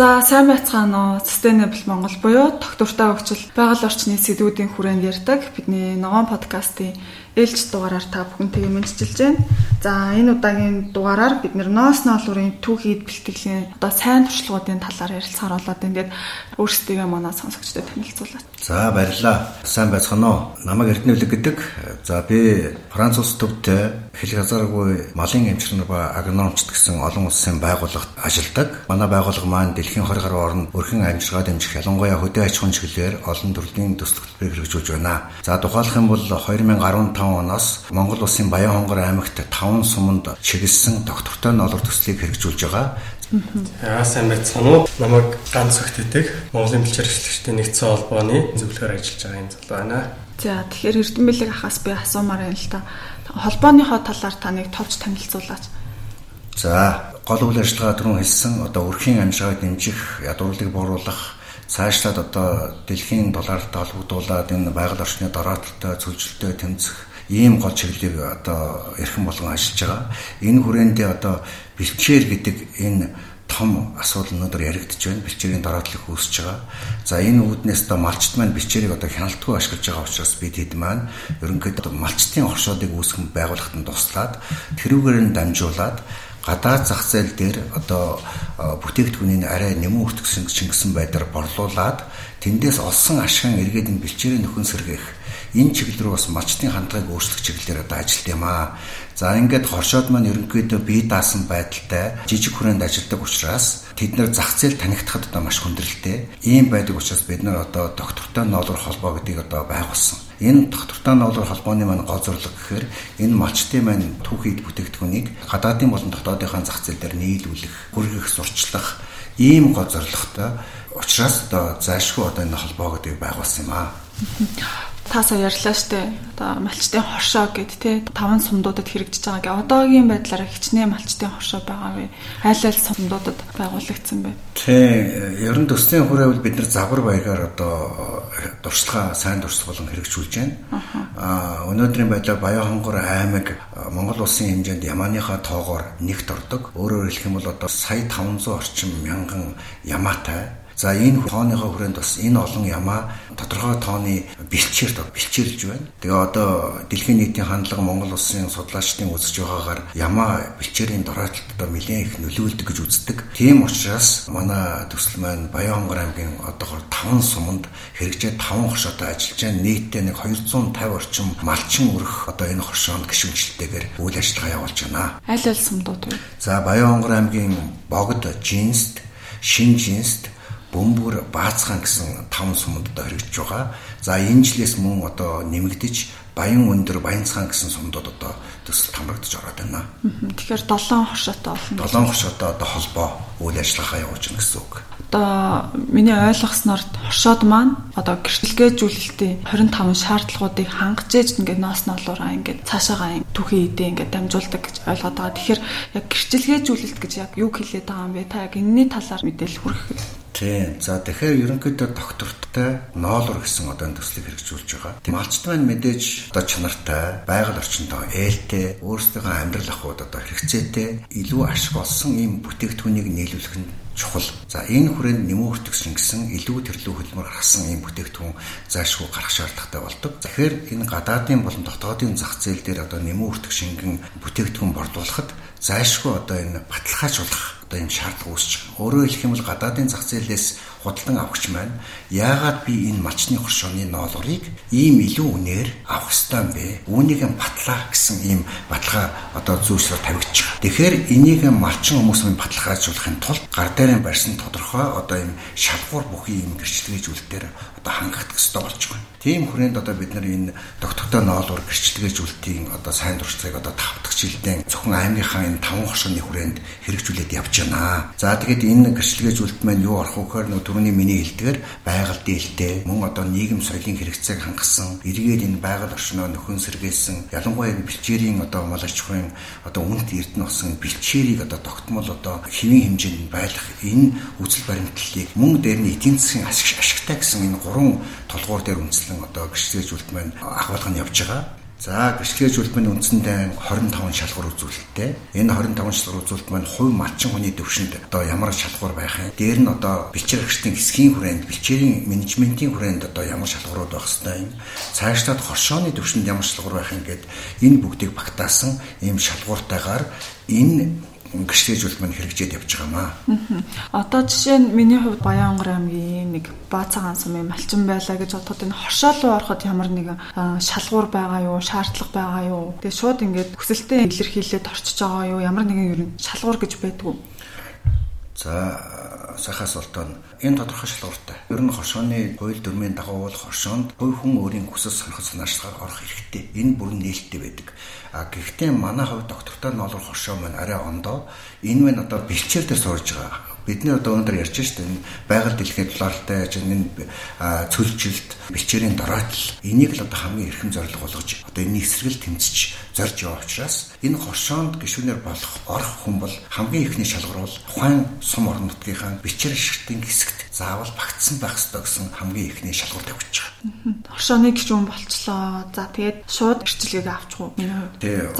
За сайн байцгаана уу? Sustainable Монгол буюу тогтвортой хөгжил байгаль орчны сэдвүүдийн хүрээнд ярьдаг бидний ногоон подкастын ээлж дугаараар та бүхэнтэйгээ мэдчилж байна. За энэ удаагийн дугаараар бид ноос ноолурын түүхийд бэлтгэлийн одоо сайн туршлагуудын талаар ярилцахаар болоод ингээд өөрсдийгөө манай сонсогчдод танилцуулаач. За баярлалаа. Сайн байцгаана уу? Намайг Эрдэнэлэг гэдэг. За би Франц улс төвтэй хэл хязгааргүй малын эмчнэр ба агрономчд гэсэн олон улсын байгууллагт ажилладаг. Манай байгууллага маань дэлхийн 20 гаруй орнд өрхөн амьжиргаа дэмжих ялангуяа хөдөө аж ахуйн чиглэлээр олон төрлийн төсөл хөтөлбөрийг хэрэгжүүлж байна. За тухайлах юм бол 2015 оноос Монгол улсын Баян хонгор аймагт 5 суманд чиглэсэн доктортой ноолор төслийг хэрэгжүүлж байгаа. Аа сайн байцгаана уу? Намайг ганц өгт идэх Монголын бэлчээр хэвлэгчдийн нэгдсэн холбооны зөвлөхөр ажиллаж байгаа энэ зал байна. За тэгэхээр Эрдэнэлэг ахаас би асуумаар байна л та. Холбооныхоо талаар таныг товч танилцуулаач. За гол үйл ажиллагаа түрүүн хэлсэн одоо өрхийн амжиргааг дэмжих, ядуурлыг бууруулах цаашлаад одоо дэлхийн доллартай холбогдуулаад энэ байгаль орчны дороотолтой цөлжилтөд тэмцэх ийм гол чиглэлийг одоо эрхэм болгон ажиллаж байгаа. Энэ хүрээндээ одоо бэлчээр гэдэг энэ том асуудал өнөөдөр яригдж байна. Бэлчээрийн дараатлах үүсэж байгаа. За энэ үүднээс одоо малчт маань бэлчээрийг одоо хяналтгүй ашиглаж байгаа учраас бид хэд маань ерөнхийдөө малчтын оршоодыг үүсгэн байгуулахад нь туслаад тэрүүгээр нь дамжуулаад гадаад зах зээл дээр одоо бүтээгдэхүүнийг арай нэмэн өртгсөн чингсэн байдлаар борлуулад тэндээс олсон ашиган эргээд энэ бэлчээрийн нөхөн сэргээх энэ чиглэл рүү бас мачтын хандлагыг өөрчлөх чиглэлээр одоо ажилт юм аа. За ингээд хоршоод маань ерөнхийдөө бие даасан байдалтай жижиг хүрээнд ажилладаг учраас тэд нэр зах зээл танигдахад одоо маш хүндрэлтэй. Ийм байдаг учраас бид нар одоо доктортой ноолор холбоо гэдгийг одоо байгуулсан. Энэ доктортой ноолор холбооны маань гол зорилго гэхээр энэ малчтын маань түүхийд бүтээгдэхүүнийг гадаадын болон дотоодынхаа зах зээл дээр нийлүүлэх, хүргэх, сурчлах ийм гол зорилготой. Учираас одоо зайлшгүй одоо энэ холбоо гэдгийг байгуулсан юм аа таасаа ярьлаа штэ. Одоо малчтын хоршоо гэд те таван сумдуудад хэрэгжиж байгаа гэ. Одоогийн байдлаараа хичнээн малчтын хоршоо байгаа вэ? Айл айл сумдуудад байгуулагдсан бай. Тий, ерөн төслийн хүрээвэл бид нар загвар баягаар одоо дуршлага сайн дурсах болон хэрэгжүүлж байна. Аа өнөөдрийн байдлаар Баян хонгор аймаг Монгол улсын хэмжээнд ямааныхаа тоогоор нэгт ордог. Өөрөөр хэлэх юм бол одоо сая 500 орчим мянган ямаатай За энэ тооныхоо хүрээнд бас энэ олон ямаа тодорхой тооны бэлчээрт бэлчээрлж байна. Тэгээ одоо дэлхийн нийтийн хандлага Монгол улсын судлаачдын үзэж байгаагаар ямаа бэлчээрийн дороотолд одоо нэлээд их нөлөөлдөг гэж үздэг. Тийм учраас манай төсөл маань Баян хонгор аймгийн одоогоор 5 суманд хэрэгжээ 5 хоршоотой ажиллаж байна. Нийтдээ нэг 250 орчим малчин өрх одоо энэ хоршоонд гişүнчлэлтэйгээр үйл ажиллагаа явуулж байна. Аль аль сумдууд вэ? За Баян хонгор аймгийн Богд, Жинст, Шин Жинст бөмбөр баацхан гэсэн таван сумд одоо хэрэгжиж байгаа. За энэ жилээс мөн одоо нэмэгдэж Баян өндөр Баянцхан гэсэн сумдууд одоо төсөл хамрагдаж ороод байна. Тэгэхээр 7 хоршоотой болно. 7 хоршоотой одоо холбоо үйл ажиллагаа явуулж байна гэсэн үг. Одоо миний ойлгосноор хоршоод маань одоо гэрчлэгээжүүлэлтийн 25 шаардлагуудыг хангаж ээж ингээд ноос ноолуураа ингээд цаашаагаа түүхий идэ ингээд дамжуулдаг гэж ойлгоод байгаа. Тэгэхээр яг гэрчлэгээжүүлэлт гэж яг юу хэлээд байгаа юм бэ? Та яг энэний талаар мэдээлэл хүргэх Тийм. За тэгэхээр ерөнхийдөө доктортой ноолор гэсэн одоо энэ төслийг хэрэгжүүлж байгаа. Малчт маань мэдээж одоо чанартай, байгаль орчиндөө ээлтэй, өөрсдийнхөө амьдрал ахуйд одоо хэрэгцээтэй илүү ашиг олсон ийм бүтээгдэхүүнийг нийлүүлэх нь чухал. За энэ хүрээнд нэмүү өртгсөн гэсэн илүү төрлөө хөдөлмөр гаргасан ийм бүтээгдэхүүн заашгүй гарах шаардлагатай болдог. Тэгэхээр энэ гадаадын болон дотоодын зах зээл дээр одоо нэмүү өртөх шингэн бүтээгдэхүүн борлуулахад зайлшгүй одоо энэ баталгаажуулах одоо юм шаардлага үүсэж байгаа. Өөрөөр хэлэх юм бол гадаадын зах зээлээс худалдан авахч маань яагаад би энэ малчны хоршооны ноолурыг ийм илүү үнээр авах ёстой юм бэ? Үүнийг батлаа гэсэн ийм баталгаа одоо зүйслэр тавигдчих. Тэгэхээр энийг малчин хүмүүсийн баталгаажуулахын тулд гар дээрээ барьсан тодорхой одоо ийм шалгуур бүхий ийм гэрчлэгээжүүлэлтээр одоо хангагдах ёстой болж байна. Тийм хүрээнд одоо бид нар энэ доктортой ноолуур гэрчлэгээжүүлэлтийн одоо сайн дурсгалыг одоо тавтах жилдээ зөвхөн аймгийнхаа энэ таван хоршооны хүрээнд хэрэгжүүлээд явж байна. За тэгээд энэ гэрчлэгээжүүлэлт маань юу арах вэ гэхээр нөө түрүүний миний хэлдгээр байгаль дээлтэй мөн одоо нийгэм соёлын хэрэгцээг хангасан эргээд энэ байгаль орчноо нөхөн сэргээсэн ялангуяа энэ бэлчээрийн одоо мал аж ахуйн одоо үнэт эрдэнэ болсон бэлчээрийг одоо тогтмол одоо хэвийн хэмжээнд байлгах энэ үзэл баримтлалыг мөн дээр нь эдийн засгийн ашигтай гэсэн энэ гурван толгуур дээр үндэслэн одоо гэрчлэжүүлэлт маань ахвалган явж байгаа. За гэрчлэгээжүүлбэний үндсэндээ 25 шалгуур үзүүлэлттэй. Энэ 25 шалгуур үзүүлэлт маань хувь малчин хүний төвшөнд одоо ямар шалгуур байх юм. Дээр нь одоо бэлчээр агштын хэсгийн хүрээнд, бэлчээрийн менежментийн хүрээнд одоо ямар шалгуурууд байх хэвээр юм. Цаашлаад хоршооны төвшөнд ямар шалгуур байх юм гээд энэ бүгдийг багтаасан ийм шалгууртайгаар энэ гэрчлэжүүлэлт маань хэрэгжээд явж байгаамаа. Одоо жишээ нь миний хувьд Баянгар аймгийн нэг Баацагаан сумын малчин байлаа гэж бодоход энэ хоршоо руу ороход ямар нэг шалгуур байгаа юу, шаардлага байгаа юу. Тэгээ шууд ингээд хүсэлтэд илэрхийлээд орчиж байгаа юу, ямар нэгэн ер нь шалгуур гэж байдгүй. За сахаас болтоо энэ тодорхой шалгууртай. Ер нь хоршооны хууль дүрмийн дагуу бол хоршоонд хувь хүн өөрийн хүсэл сонирхол санаачлагаар орох хэрэгтэй. Энэ бүрэн нээлттэй байдаг. А гэхдээ манай хувьд доктортой ноолор хоршоо маань арай ондоо. Энэ мэн одоо бэлчээр дээр сууж байгаа. Бидний одоо өнөөдөр ярьж штэ энэ байгаль дэлхийн дулаалтай яж энэ цөлжилт бэлчээрийн дороотл энийг л одоо хамгийн эрхэм зорилго болгож одоо энэ эсрэгэл тэмцэж зорж яваа учраас энэ хоршоонд гişүнээр болох орох хүн бол хамгийн ихний шалгуур бол ухаан сум орон нутгийнхаа бичээр шигтийн хэсэгт заавал багтсан байх ёстой гэсэн хамгийн ихний шалгуур тавьж байгаа. Хоршооны гişүүн болцлоо. За тэгээд шууд гэрчлэгийг авчихгүй.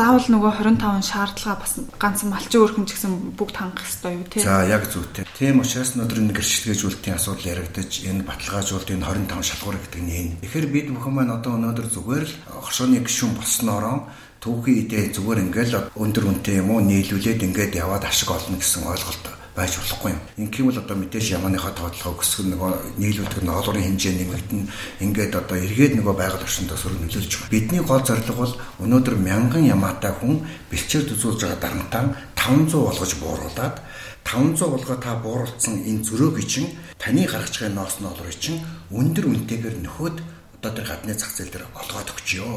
Заавал нөгөө 25 шаардлага бас ганц малчин өөрхөн ч гэсэн бүгд хангах ёстой юу тий. За яг зүйтэй. Тийм учраас өнөөдөр энэ гэрчлэгээжүүлэлтийн асуудал яригдаж энэ баталгаажуулалт энэ 25 шалгуур гэдэг нь энэ. Тэгэхээр бид бүхэн маань одоо өнөөдөр зүгээр л хоршооны гişүүн болсноороо түүхийн идэ зүгээр ингээл өндөр үнэтэй юм уу нийлүүлээд ингээд яваад ашиг олно гэсэн ойлголт байж болохгүй юм. Ингээм бол одоо мэдээж ямааныхаа тоотлогоо өсгөх нөгөө нийлүүлдэг ноолорын хэмжээ нэмэгдэн ингээд одоо эргээд нөгөө байгаль орчиндөө сөрөг нөлөөлж байгаа. Бидний гол зорилго бол өнөөдөр мянган ямаатай хүн бэлчээр үзүүлж байгаа дарамтаа 500 болгож бууруулад 500 болгоо та бууруулсан энэ зөрөөг чинь таны гаргаж байгаа ноос ноолорыг чинь өндөр үнэтэйгээр нөхөд одоо тэр гадны зах зээл дээр олгоод өгчөө.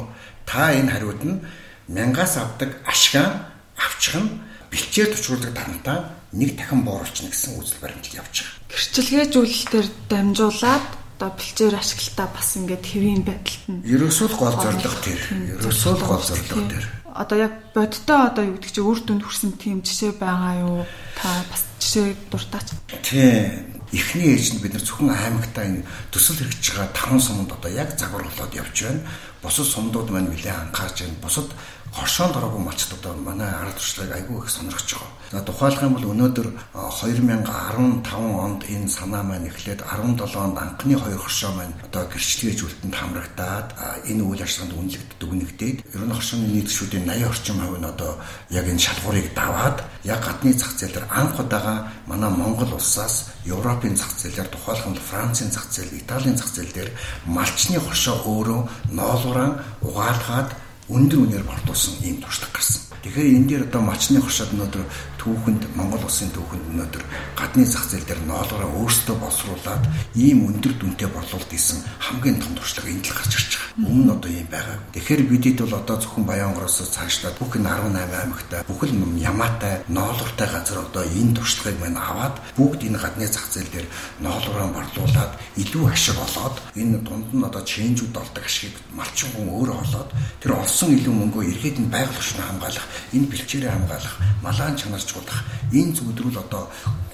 Та энэ хариуд нь мянгаас авдаг ашгаа авчих нь бэлчээр төвчруулдаг дарамтаа нэг дахин бууруулчихна гэсэн үзэл баримтал явж байгаа. Гэрчлэгээжүүлэлтээр дамжуулаад одоо бэлчээр ашиглалтаа бас ингээд хэвийн байдалд нь ерөөсөө л гол зорилго тэр. Ерөөсөө л гол зорилго тэр. Одоо яг бодтой одоо юу гэдэг чи үр дүнд хүрсэн тийм жишээ байгаа юу? Та бас жишээ дуртаач. Тийм эхний ээж нь бид нар зөвхөн аймагтаа энэ төсөл хэрэгж байгаа таван суманд одоо яг загварлуулад явж байна. Бусад сумдууд маань нэлээд анхаарч байна. Бусад хоршоонд ороогүй малчд одоо манай ард туршлагыг айгүй их сонирхож байгаа. За тухайлах юм бол өнөөдөр 2015 онд энэ санаа маань эхлээд 17 онд анхны хоёр хоршоо маань одоо гэрчлэгээжүүлэлтэнд хамрагдаад энэ үйл ажиллагаанд үнэлэгддэг дүгнэгдээд ер нь хоршооны нийт гишүүдийн 80 орчим хувь нь одоо яг энэ шалгуурыг даваад яг гадны зах зээл дээр анх удаага манай Монгол улсаас Европын зах зээлээр тухайлах нь Францын зах зээл, Италийн зах зээл дээр малчны хоршоо өөрөө ноолуураа угаалгаад өндөр үнээр бортуулсан ийм туршлага гарсан. Тэгэхээр энэ дээр одоо мачны хоршоод өнөөдөр түүхэнд Монгол улсын түүхэнд өнөөдөр гадны зах зээл дээр ноолгороо өөрсдөө боловсруулад ийм өндөр дүнтэй борлуулалт хийсэн хамгийн том туршлага энд л гарч ирж байгаа. Өмнө нь одоо ийм байгаа. Тэгэхээр бидэд бол одоо зөвхөн Баянгороос цаашлаад бүх энэ 18 аймагтай бүхэл ямаатай ноолгортой газар одоо энэ туршлагыг маань аваад бүгд энэ гадны зах зээл дээр ноолгороо борлуулад илүү ашиг олоод энэ дунд нь одоо чэнжүүд олдог ашигыг малчин хүн өөрөө олоод тэр олсон илүү мөнгөө эргээд нь байгаль орчныг хамгаалах, энэ бэлчээрээ хамгаалах, малаан чанарч чуулгах энэ зүйлрүүл одоо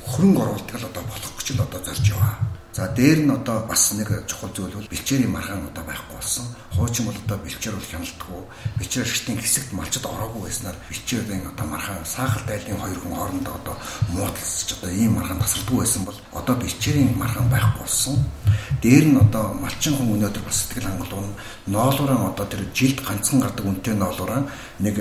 хөрөнгө оруулалт л одоо болох гэж л одоо зорж яваа. За дээр нь одоо бас нэг чухал зүйл бол бэлчээрийн маргаан одоо байхгүй болсон. Хуучин бол одоо бэлчээр бол хяналтгүй. Бэлчээр ашигтын хэсэгт малчд ороогүй байснаар бэлчээрийн одоо маргаан саахал дайлын хоёр хүн хоорондоо одоо муудалцж одоо ийм маргаан тасардгүй байсан бол одоо бэлчээрийн маргаан байхгүй болсон. Дээр нь одоо малчин хүн өнөөдөр бас сэтгэл хангалуун ноолуураа одоо тэр жилд ганцхан гардаг үнэтэй ноолуураа нэг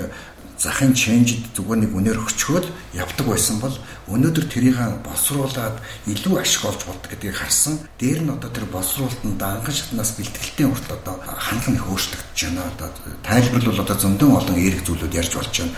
захын ченжид зүгээр нэг үнээр өчгөөл явдаг байсан бол өнөөдөр тэрийг боловсруулад илүү ашиг олж болдог гэдгийг харсан. Дээр нь одоо тэр боловсруулалтанд анхан шатнаас бэлтгэлтэй хүртэл одоо хандлага их өөрчлөгдөж байна. Одоо тайлбарлал одоо зөндөн олон эерэг зүйлүүд ярьж болж байна.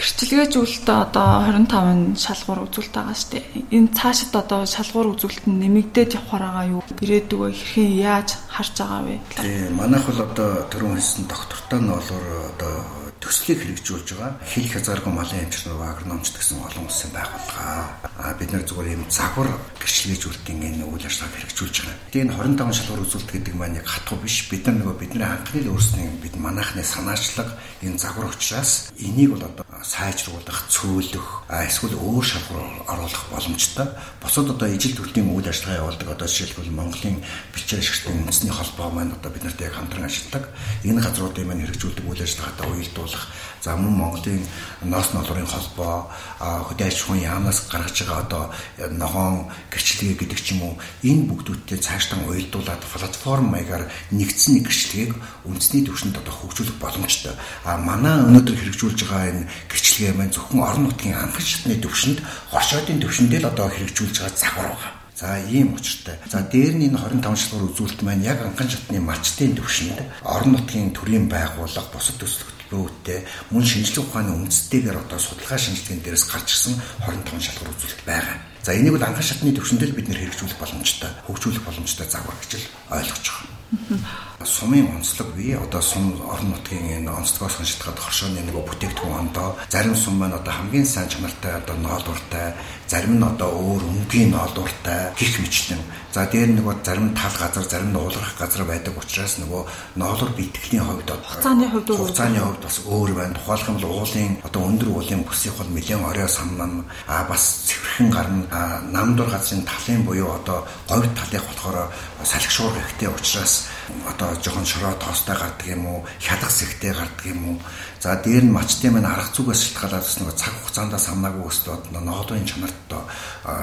Гэрчлэгээжүүлэлтээ одоо 25-ын шалгуур үзүүлэлт байгаа шүү дээ. Энэ цаашид одоо шалгуур үзүүлэлт нь нэмэгдээд явахаар байгаа юу? Ирээдүгөө хэрхэн яаж харж байгаа вэ? Тийм, манайх бол одоо түрүүн хэлсэн доктортой нь болоор одоо төслийг хэрэгжүүлж байгаа хил хязгааргүй малын эмчнэр вагр номчд гэсэн олон улсын байгууллага. А бид нэр зүгээр юм загвар гэрчлэгээжүүлэлтийн энэ үйл ажиллагааг хэрэгжүүлж байгаа. Тэгээ энэ 25 шалгуур үзүүлэлт гэдэг маань яг хатуу биш. Бид нар нөгөө бидний анхны өөрсний бид манайхны санаачлаг энэ загвар учраас энийг бол одоо сайжруулах, цөөлөх, эсвэл өөр шалгуур оруулах боломжтой. Бусад одоо ижил төрлийн үйл ажиллагаа явуулдаг одоо жишээлбэл Монголын бичээр ашиглалтын үндэсний холбоо маань одоо бид нарт яг хамтран ажилладаг. Энэ газруудын маань хэрэгжүүлдэг үйл ажиллагаатай уялдуулах За мөн Монголын ноос ноолрын холбоо хөдөө аж ахуйн яамнаас гаргаж байгаа одоо ногоон гэрчлэгээ гэдэг ч юм уу энэ бүгдүүдтэй цаашдаа уялдуулаад платформ маягаар нэгдсэн нэг гэрчлэгийг үндэсний түвшинд одоо хөгжүүлэх боломжтой. А манай өнөөдөр хэрэгжүүлж байгаа энэ гэрчлэгээ маань зөвхөн орон нутгийн анхан шатны түвшинд хоршоодын түвшиндээ л одоо хэрэгжүүлж байгаа загвар байгаа. За ийм учиртай. За дээр нь энэ 25 шалгуур үзүүлэлт маань яг анхан шатны малчтын түвшинд орон нутгийн төрийн байгууллага бусад төслөх өөдтэй мөн шинжлэх ухааны үндэстэйгээр одоо судалгаа шинжилгээнд дээрээс гарч ирсэн 25 шалгуур үзүүлэлт байгаа. За энийг бол анхан шатны төвшөндөл бид нэр хэрэгжүүлэх боломжтой, хөгжүүлэх боломжтой загвар гэж л ойлгож байгаа сумын онцлог бий. Одоо сум орон нутгийн энэ онцлогоос ханшилтгаад хоршооны нөгөө бүтээгдэхүүн ондоо зарим сум маань одоо хамгийн сайн чанартай одоо ноолууртай, зарим нь одоо өөр өнгийн ноолууртай гих мэтлэн. За дээр нөгөө зарим тал газар, зарим нь уулгах газар байдаг учраас нөгөө ноолур битгэлийн хувьд хугацааны хувьд хугацааны хувьд бас өөр байна. Тухайлх юм бол уулын одоо өндөр уулын бүсийг бол нэлээд орой самнан а бас цэвэрхэн гарна. Намдур газрын талын буюу одоо говь талыг болохоор салхишуур хэрэгтэй учраас одоо жоохон шороо тоостой гардаг юм уу, хядах зэгтэй гардаг юм уу. За дээр нь мачтын маань арга зүгээс шалтгаалаад бас нэг цаг хугацаанд самнаагүй өстөд ноолын чанарт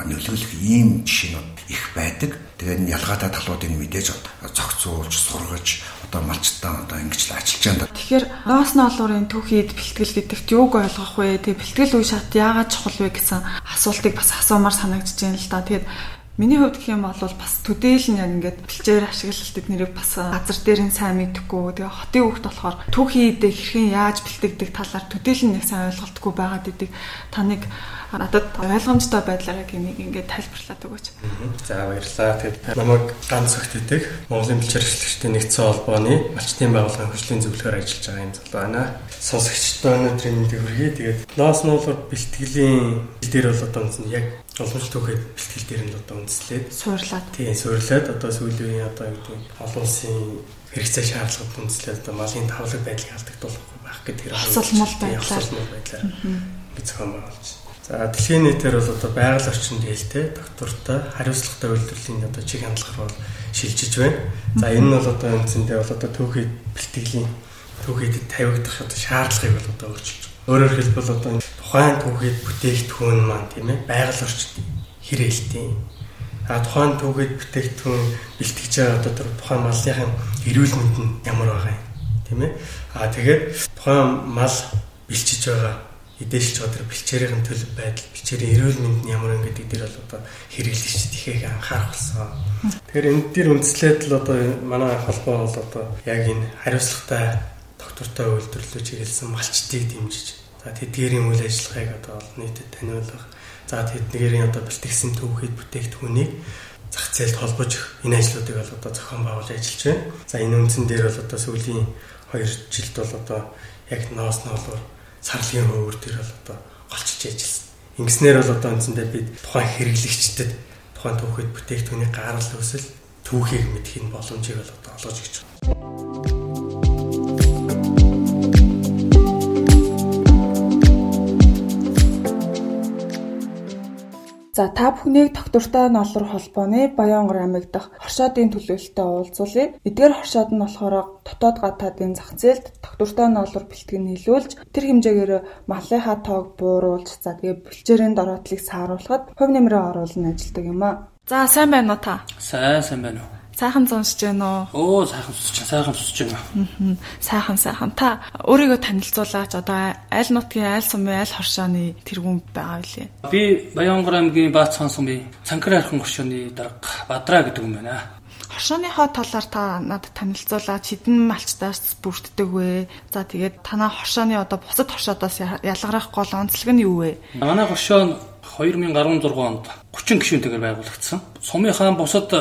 нөлөөлөх ийм жишээнүүд их байдаг. Тэгээд ялгаатай талуудыг мэдээж зохицуулж, сургаж одоо малчтаа одоо ингэж л ажиллаж байна. Тэгэхээр ноос ноолуурын түүхийд бэлтгэл гэдэгт юуг ойлгох вэ? Тэгээ бэлтгэл үе шат яагаад чухал вэ гэсэн асуултыг бас асуумаар санагдаж байна л да. Тэгээд Миний хувьд гэх юм бол бас төдийл нь яг ингээд бэлчээр ашиглалт эднэрийг бас газар дээр нь сайн мэдхгүй тэгээ хотын хүүхд болохоор түүхийн идэ хэрхэн яаж бэлтгэдэг талаар төдийл нь нэг сайн ойлголтгүй байгаад идэг таныг надад ойлгомжтой байдлаараа гэмиг ингээд тайлбарлаад өгөөч. За баярлалаа. Тэгэхээр намайг ганц огт идэг Монголын бэлчээр ашиглагчдын нэгдсэн холбооны малчтын байгууллагын хөгжлийн зөвлөхөр ажиллаж байгаа юм зал байна. Сонсогчдод өнөөдрийн мэндийг хүргэе. Тэгээд ноос нуулуур бэлтгэлийн дээр бол одоо яг Боломж түүхэд бэлтгэл дээр нь одоо үндэслээд суурлаад. Тийм, суурлаад одоо сүүлийн одоо гэдэг олон улсын хэрэгцээ шаардлагад үндэслээд одоо малын тавлаг байдлыг алдагдуулахгүй байх гэдэг асуулмал байдлаар байдлаар би зохион байгуулж. За дэлхийн нийтээр бол одоо байгаль орчинд хэлтэй доктортой хариуцлагатай үйлдвэрлэлийн одоо чиг хандлагаар бол шилжиж байна. За энэ нь бол одоо үндсэндээ бол одоо түүхэд бэлтгэлийн түүхэд тавигдах одоо шаардлагыг бол одоо өөрчилж Өөрөөр хэлбэл одоо тухайн түүхэд бүтээгдэхүүн маань тийм ээ байгаль орчинд хэрэгэлтийн. А тухайн түүхэд бүтээгдэхүүн бэлтгэж байгаа одоо тэр тухайн малынхаа эрүүл мэнд нь ямар байгаа юм тийм ээ. А тэгээд тухайн мал бэлчиж байгаа эдээшж байгаа тэр бэлчээрийн төлөв байдал бэлчээрийн эрүүл мэнд нь ямар ингэдэг дээр бол одоо хэрэглэгч тэхийг анхаарах болсон. Тэгэхээр энэ дээр үндэслээд л одоо манай холбоо бол одоо яг энэ хариуцлагатай доктортой үйлдвэрлэлөө чиглэсэн малчдыг дэмжиж За тэдгээрийн үйл ажиллагааг одоо олон нийтэд таниулах. За тэдгээрийн одоо бэлтгэсэн түүхийд бүтээгдэхүүнийг зах зээлд холбож энэ ажлуудыг бол одоо зохион байгуулж ажиллаж байна. За энэ үндсэн дээр бол одоо сүүлийн 2 жилд бол одоо яг ноос ноолоор сарлын хөвөр дээр бол одоо голчиж ажилласан. Ингэснээр бол одоо үндсэндээ бид тухайн хэрэглэгчдэд тухайн түүхийд бүтээгдэхүүний гарал үүсэл түүхийг мэдхийн боломжийг бол одоо олгож өгч байна. За та бүхнийг доктортой ноолор холбооны Баянгор аймаг дахь хоршоодын төлөөлөлтөд уулзуулъя. Эдгээр хоршоод нь болохоор дотоод гадаадын зах зээлд доктортой ноолор бэлтгэн нийлүүлж тэр хэмжээгээр малынхаа тоог бууруулж за тэгээ бэлчээрийн дороотлыг сааруулахад хувь нэмрээ оруулна ажилдаг юм аа. За сайн байна уу та? Сайн сайн байна уу. Сайхан сонсож байна уу? Оо сайхан сонсож байна. Сайхан сонсож байна. Аа. Сайхан сайхан. Та өөрийгөө танилцуулаач. Одоо аль нутгийн аль сумын аль хоршооны тэргүүн байгаа вэ? Би Баянгор аймгийн Баацхан сумын Цанкар хархан хоршооны дарга Бадраа гэдэг юм байна. Хоршооныхоо талаар та надад танилцуулаач. Хэдэн малчтаас бүрддэг вэ? За тэгээд танаа хоршооны одоо бусад хоршоодоос ялгарах гол онцлог нь юу вэ? Манай хоршоо нь 2016 онд 30 гишүүнтэйгээр байгуулагдсан. Сумынхаа бусад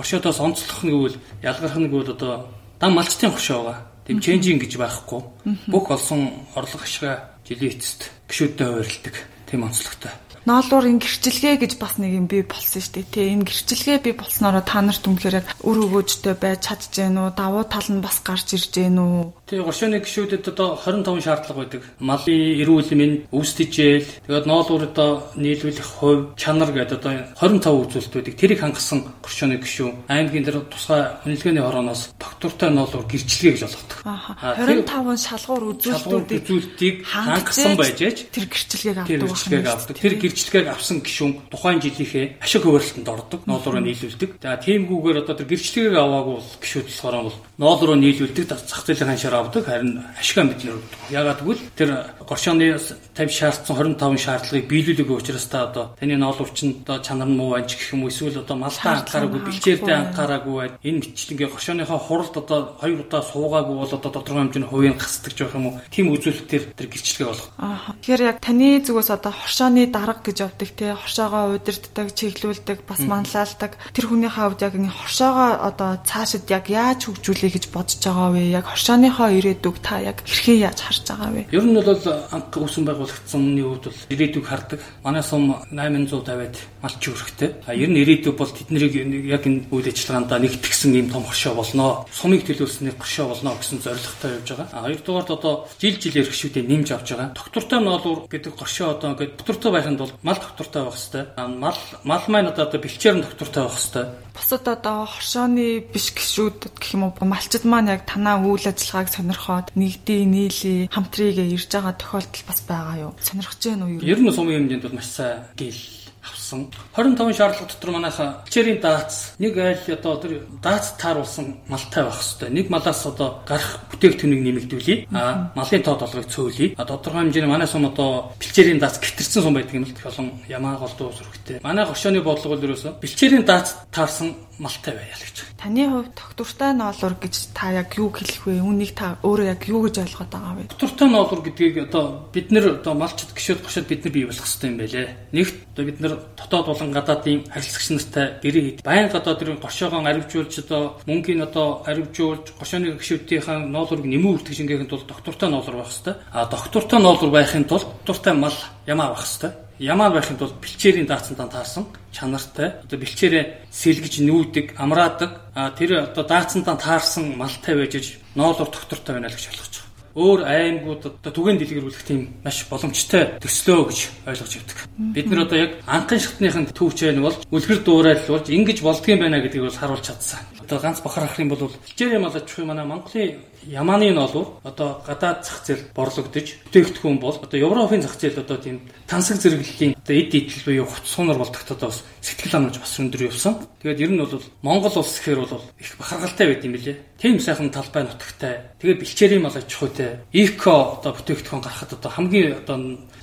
горшоодоос онцлох нь гэвэл ялгарх нь гэвэл одоо дан малчтын горшоо байгаа. Тэм ченжин гэж байхгүй. Бүх олсон орлого ашгаа жилийн эцэст гişүүдтэй хувирилдаг. Тэм онцлогтой. ноолуур ин гэрчилгээ гэж бас нэг юм бий болсон шүү дээ. Тэ энэ гэрчилгээ бий болсноороо та нарт үнэхээр өр өгөөжтэй байж чадж гэнэ үү? Давуу тал нь бас гарч ирж гэнэ үү? Тэгээ горшооны гişүүдэд одоо 25 шаардлага байдаг. Малын эрүүл мэнд, өвс тэжээл, тэгээд ноолуур одоо нийлүүлэх хувь, чанар гэдэг одоо 25 үзүүлэлт байдаг. Тэрийг хангасан горшооны гişүү аймгийн тэр тусгай үнэлгээний хорооноос доктортой ноолуур гэрчлэгээ гэж болгодог. Аа 25 шалгуур үзүүлэлтүүдийг хангасан байж тэр гэрчлэгийг авдаг. Тэр гэрчлэгийг авдаг. Тэр гэрчлэгийг авсан гişүүн тухайн жилийнхээ ашиг хуваарлалтанд ордог. Ноолуураа нийлүүлдэг. За тиймгүүгээр одоо тэр гэрчлэгийг аваагүй бол гişүүд болохоор бол ноолуураа нийлүүлдэг зах зээлийн ханшаар авдаг харин ашиг амжилт өгдөг. Ягаад гэвэл тэр горшооны 50 шаардсан 25 шаардлагыг биелүүлдэг учраас та одоо таны ноолуурчин одоо чанар нь муу анч гэх юм уу эсвэл одоо малтаа анхаараагүй бэлчээрдээ анхаараагүй байд энэ бичлэгээ горшооныхоо хуралд одоо хоёр удаа суугаагүй бол одоо тодорхой хэмжээний хувийн гасдаг жоох юм уу тийм үзүүлэлтээр тэр гэрчлэгээ болох. Аа. Тэгэхээр яг таны зүгээс одоо хоршооны дарга гэж явдаг те хоршоогоо удирддаг, чиглүүлдэг, бас манлайлдаг. Тэр хүний хавьд яг энэ хоршоогоо одоо цаашид яг яаж хөгжүүлэе гэж бодож байгаа вэ? Яг хоршооныхоо ирээдүг та яг хэрхэн яаж харж байгаа вэ? Ер нь бол анх үүсгэн байгуулагдсан өмнөний үед бол ирээдүг хардаг. Манай сум 850-ад малч өрхтэй. А ер нь ирээдүг бол тэднийг яг энэ үйл ажиллагаанд нэгтгэсэн юм том хоршоо болноо. Сумыг төлөвлөснээр хоршоо болноо гэсэн зорилготой явж байгаа. А хоёрдугаард одоо жил жилээр гişүүдээ нэмж авч байгаа. Доктортой ноолуур гэдэг горшоо одоо ингээд доктортой байханд бол мал доктортой байх хэвээр. Мал мал маань одоо бэлчээр нь доктортой байх хэвээр. Бусад одоо хоршооны биш гişүүд гэх юм уу малчид маань яг танаа үйл ажиллагааг сонирхоод нэгдээ нийлээ хамтрийгээ ирж байгаа тохиолдол бас байгаа юу? Сонирхож байна уу? Ер нь сумын хэмжээнд бол маш сайн гээл авсан. 25 шаардлага дотор манайха хичээрийн даац нэг айл одоо тэр даац тааруулсан малтай байх хэвээр. Нэг малаас одоо гарах бүтээгдэхүүнийг нэмэгдүүлье. А малын тоо толгойг цөөлье. А тодорхой хэмжээний манай сум одоо бэлчээрийн даац гитэрсэн сум байдаг юм л олон ямаа голдуу зүрхтэй. Манай хошооны бодлого бол ерөөсө бэлчээрийн даац таарсан малтай байя л гэж. Таны хувьд доктортай ноолур гэж та яг юу хэлэх вэ? Үнийг та өөрөө яг юу гэж ойлгоод байгаа вэ? Доктортай ноолур гэдгийг одоо бид нэр одоо малчд гişэд гошод бид нар бий болох хэрэгтэй юм байлээ. Нэгт одоо бид нар дотоод болон гадаадын харилцагч нартай гэрээ хэд байнга одоо тэр гошоогоо аривжуулж одоо мөнгөний одоо аривжуулж гошооны гişүүдийнхээ ноолурыг нэмүү үртгэж ингээхэд бол доктортой ноолур байх хэрэгтэй. А доктортой ноолур байхын тулд доктортой мал ямаа байх хэрэгтэй Ямаар байхын тулд бэлчээрийн даацсан таарсан чанартай одоо бэлчээрээ сэлгэж нүүдэг, амраадаг. А тэр одоо даацсантаа таарсан малтай байж ноолор доктортой байна л гэж ойлгож байгаа. Өөр аймагуд одоо түгээн дэлгэрүүлэх тийм маш боломжтой төслөө гэж ойлгож явдаг. Бид нар одоо яг анхын шатныхын төвч байна бол үлгэр дуурайлуулж ингэж болдгийм байна гэдгийг бол харуулж чадсан. Одоо ганц бахар ах юм бол бэлчээрийн мал аж ахуй манай Монголын Ямааны ноолуур одоо гадаад зах зээл борлогдож бүтээгдэхүүн бол одоо Европын зах зээл одоо тийм тансаг зэрэглэлийн одоо эд идэл буюу хувц суунаар болдогтод бас сэтгэл ханаж бас өндөр явсан. Тэгээд ер нь бол Монгол улс гэхээр бол их бахаргалтай байт юм билэ. Тийм сайхан талбай нутагтай. Тэгээд бэлчээрийн мал аж ахуйтай. Эко одоо бүтээгдэхүүн гаргахад одоо хамгийн одоо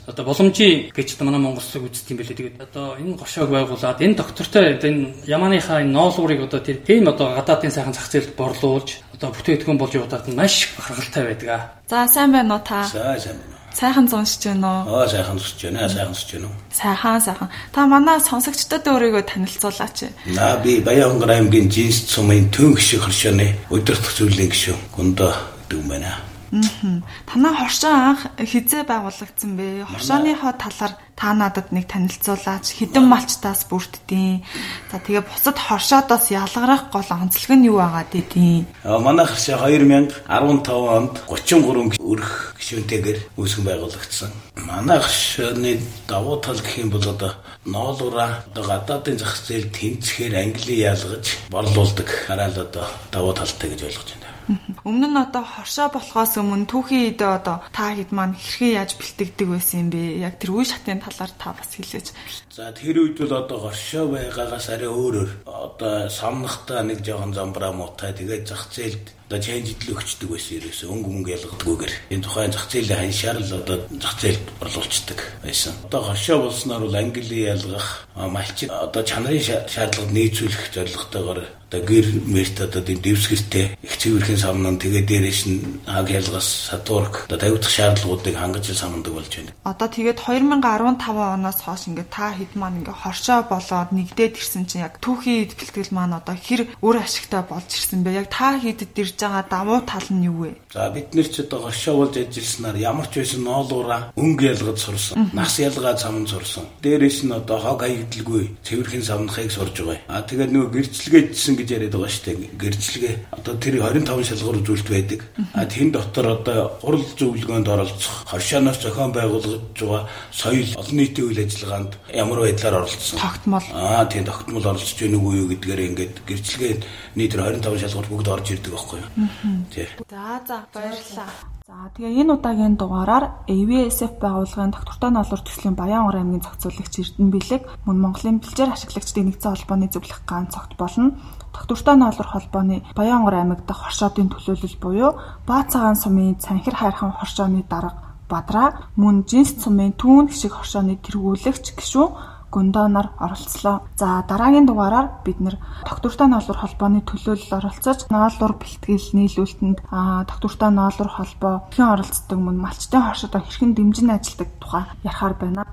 одоо боломжийн гэж манай Монголсыг үздэг юм билээ. Тэгээд одоо энэ гошоог байгуулад энэ доктортой энэ Ямааныхаа энэ ноолуурыг одоо тэр тийм одоо гадаадын сайхан зах зээлд борлуулж одоо бүтээгдэхүүн болж явуудаад маш бахархалтай байдаг аа. За сайн байна уу та? За сайн байна. Сайхан зуншиж байна уу? Аа сайхан зуншиж байна. Сайхан зуншиж байна уу? Сайхан сайхан. Та манай сонсогчдод өөрийгөө танилцуулаач. Наа би Баянгар аймгийн Жинс цумын төн гişиг хоршооны өдөртөх зүйлийн гişүү гүндө дүүм байна. Аа. Танаа хоршоо анх хизээ байгуулагдсан бэ? Хоршооныхоо талаар та надад нэг танилцуулаач. Хідэн малчтаас бүрддэйн. За тэгээ бусад хоршоодоос ялгарах гол онцлог нь юу байгаа? Аа манай хоршоо 2015 онд 33 өрх гишүүнтэйгээр үүсгэн байгуулагдсан. Манай хоршооны давуу тал гэх юм бол одоо ноолуура одоо гадаадын зах зээл тэнцэхээр англи ялгаж борлуулдаг. Хараа л одоо давуу талтай гэж ойлгож байна. Өмнө нь одоо хоршоо болохоос өмнө түүхийн үедээ одоо та хэд маань хэрхэн яаж бэлтгэдэг байсан юм бэ? Яг тэр үе шатны талаар та бас хэлээч. За тэр үед бол одоо хоршоо байгаагаас арай өөрөөр одоо самнахтаа нэг жоохон замбраа муутай тэгээд зах зээлд одоо ченж идэл өгчдөг байсан ерөөсөө өнгө мөнгө ялгадаггүйгээр энэ тухайн зах зээлийн ханшаар л одоо зах зээлд орлуулцдаг байсан. Одоо хоршоо болсноор бол англи ялгах малчид одоо чанарын шаардлагад нийцүүлэх зорилготойгоор одоо гэр мэрт одоо тийм дэвсгэртэй их цэвэрхэн самнан тэгээ дээрээс нь хаг ялгас сатурк одоо тавигдах шаардлагуудыг хангаж самнадаг болж байна. Одоо тэгээд 2015 оноос хойш ингээд та хэд маань ингээд хоршоо болоод нэгдээд ирсэн чинь яг түүхийд бэлтгэл маань одоо хэр өөр ашигтай болж ирсэн бэ? Яг та хийдэд ирж байгаа давуу тал нь юу вэ? За бид нэр ч одоо горшоо болж ажилласнаар ямар ч байсан ноолуура өнгө ялгаж сурсан. Нас ялгаа цамн сурсан. Дээрээс нь одоо хог хаягдалгүй цэвэрхэн савнахыг сурж байгаа. А тэгээд нөгөө гэрчлэгээжсэн гэж яриад байгаа шүү дээ. Гэрчлэгээ одоо тэр 25 шалгуур үзүүлэлт байдаг. А тэн дотор одоо гурал зөвлөгөөнд оролцох, хоршооноос зохион байгуулагдж байгаа соёл олон нийтийн үйл ажиллагаанд ямар байдлаар оролцсон. Тогтмол. Аа тийм тогтмол оролцож байна уу юу гэдгээр ингээд гэрчлэгээний тэр 25 шалгуур бүгд орж ирдэг байхгүй юу. Тий. За за баярлалаа. За тэгээ энэ удаагийн дугаараар AVSF байгууллагын доктортой ноолор төслийн Баян ор аймгийн зохицуулагч Эрдэнэ Бэлэг мөн Монголын бэлчээр ашиглагчдын нэгдсэн холбооны зөвлөх гаан цогт болно. Доктортой ноолор холбооны Баян ор аймаг дахь хоршоодын төлөөлөл буюу Баа цагаан сумын цанхир хайрхан хоршооны дарга Бадраа мөн жинс цумын түүн гişиг хоршооны тэргүүлэгч гişүүн Гундоноор оролцлоо. За дараагийн дугаараар бид нэр доктортой ноолур холбооны төлөөлөл оролцож ноолур бэлтгэл нийлүүлэлтэнд доктортой ноолур холбоо хэн оролцдог мөн малчтын хоршоо хэрхэн дэмжин ажилдаг тухай ярихаар байна.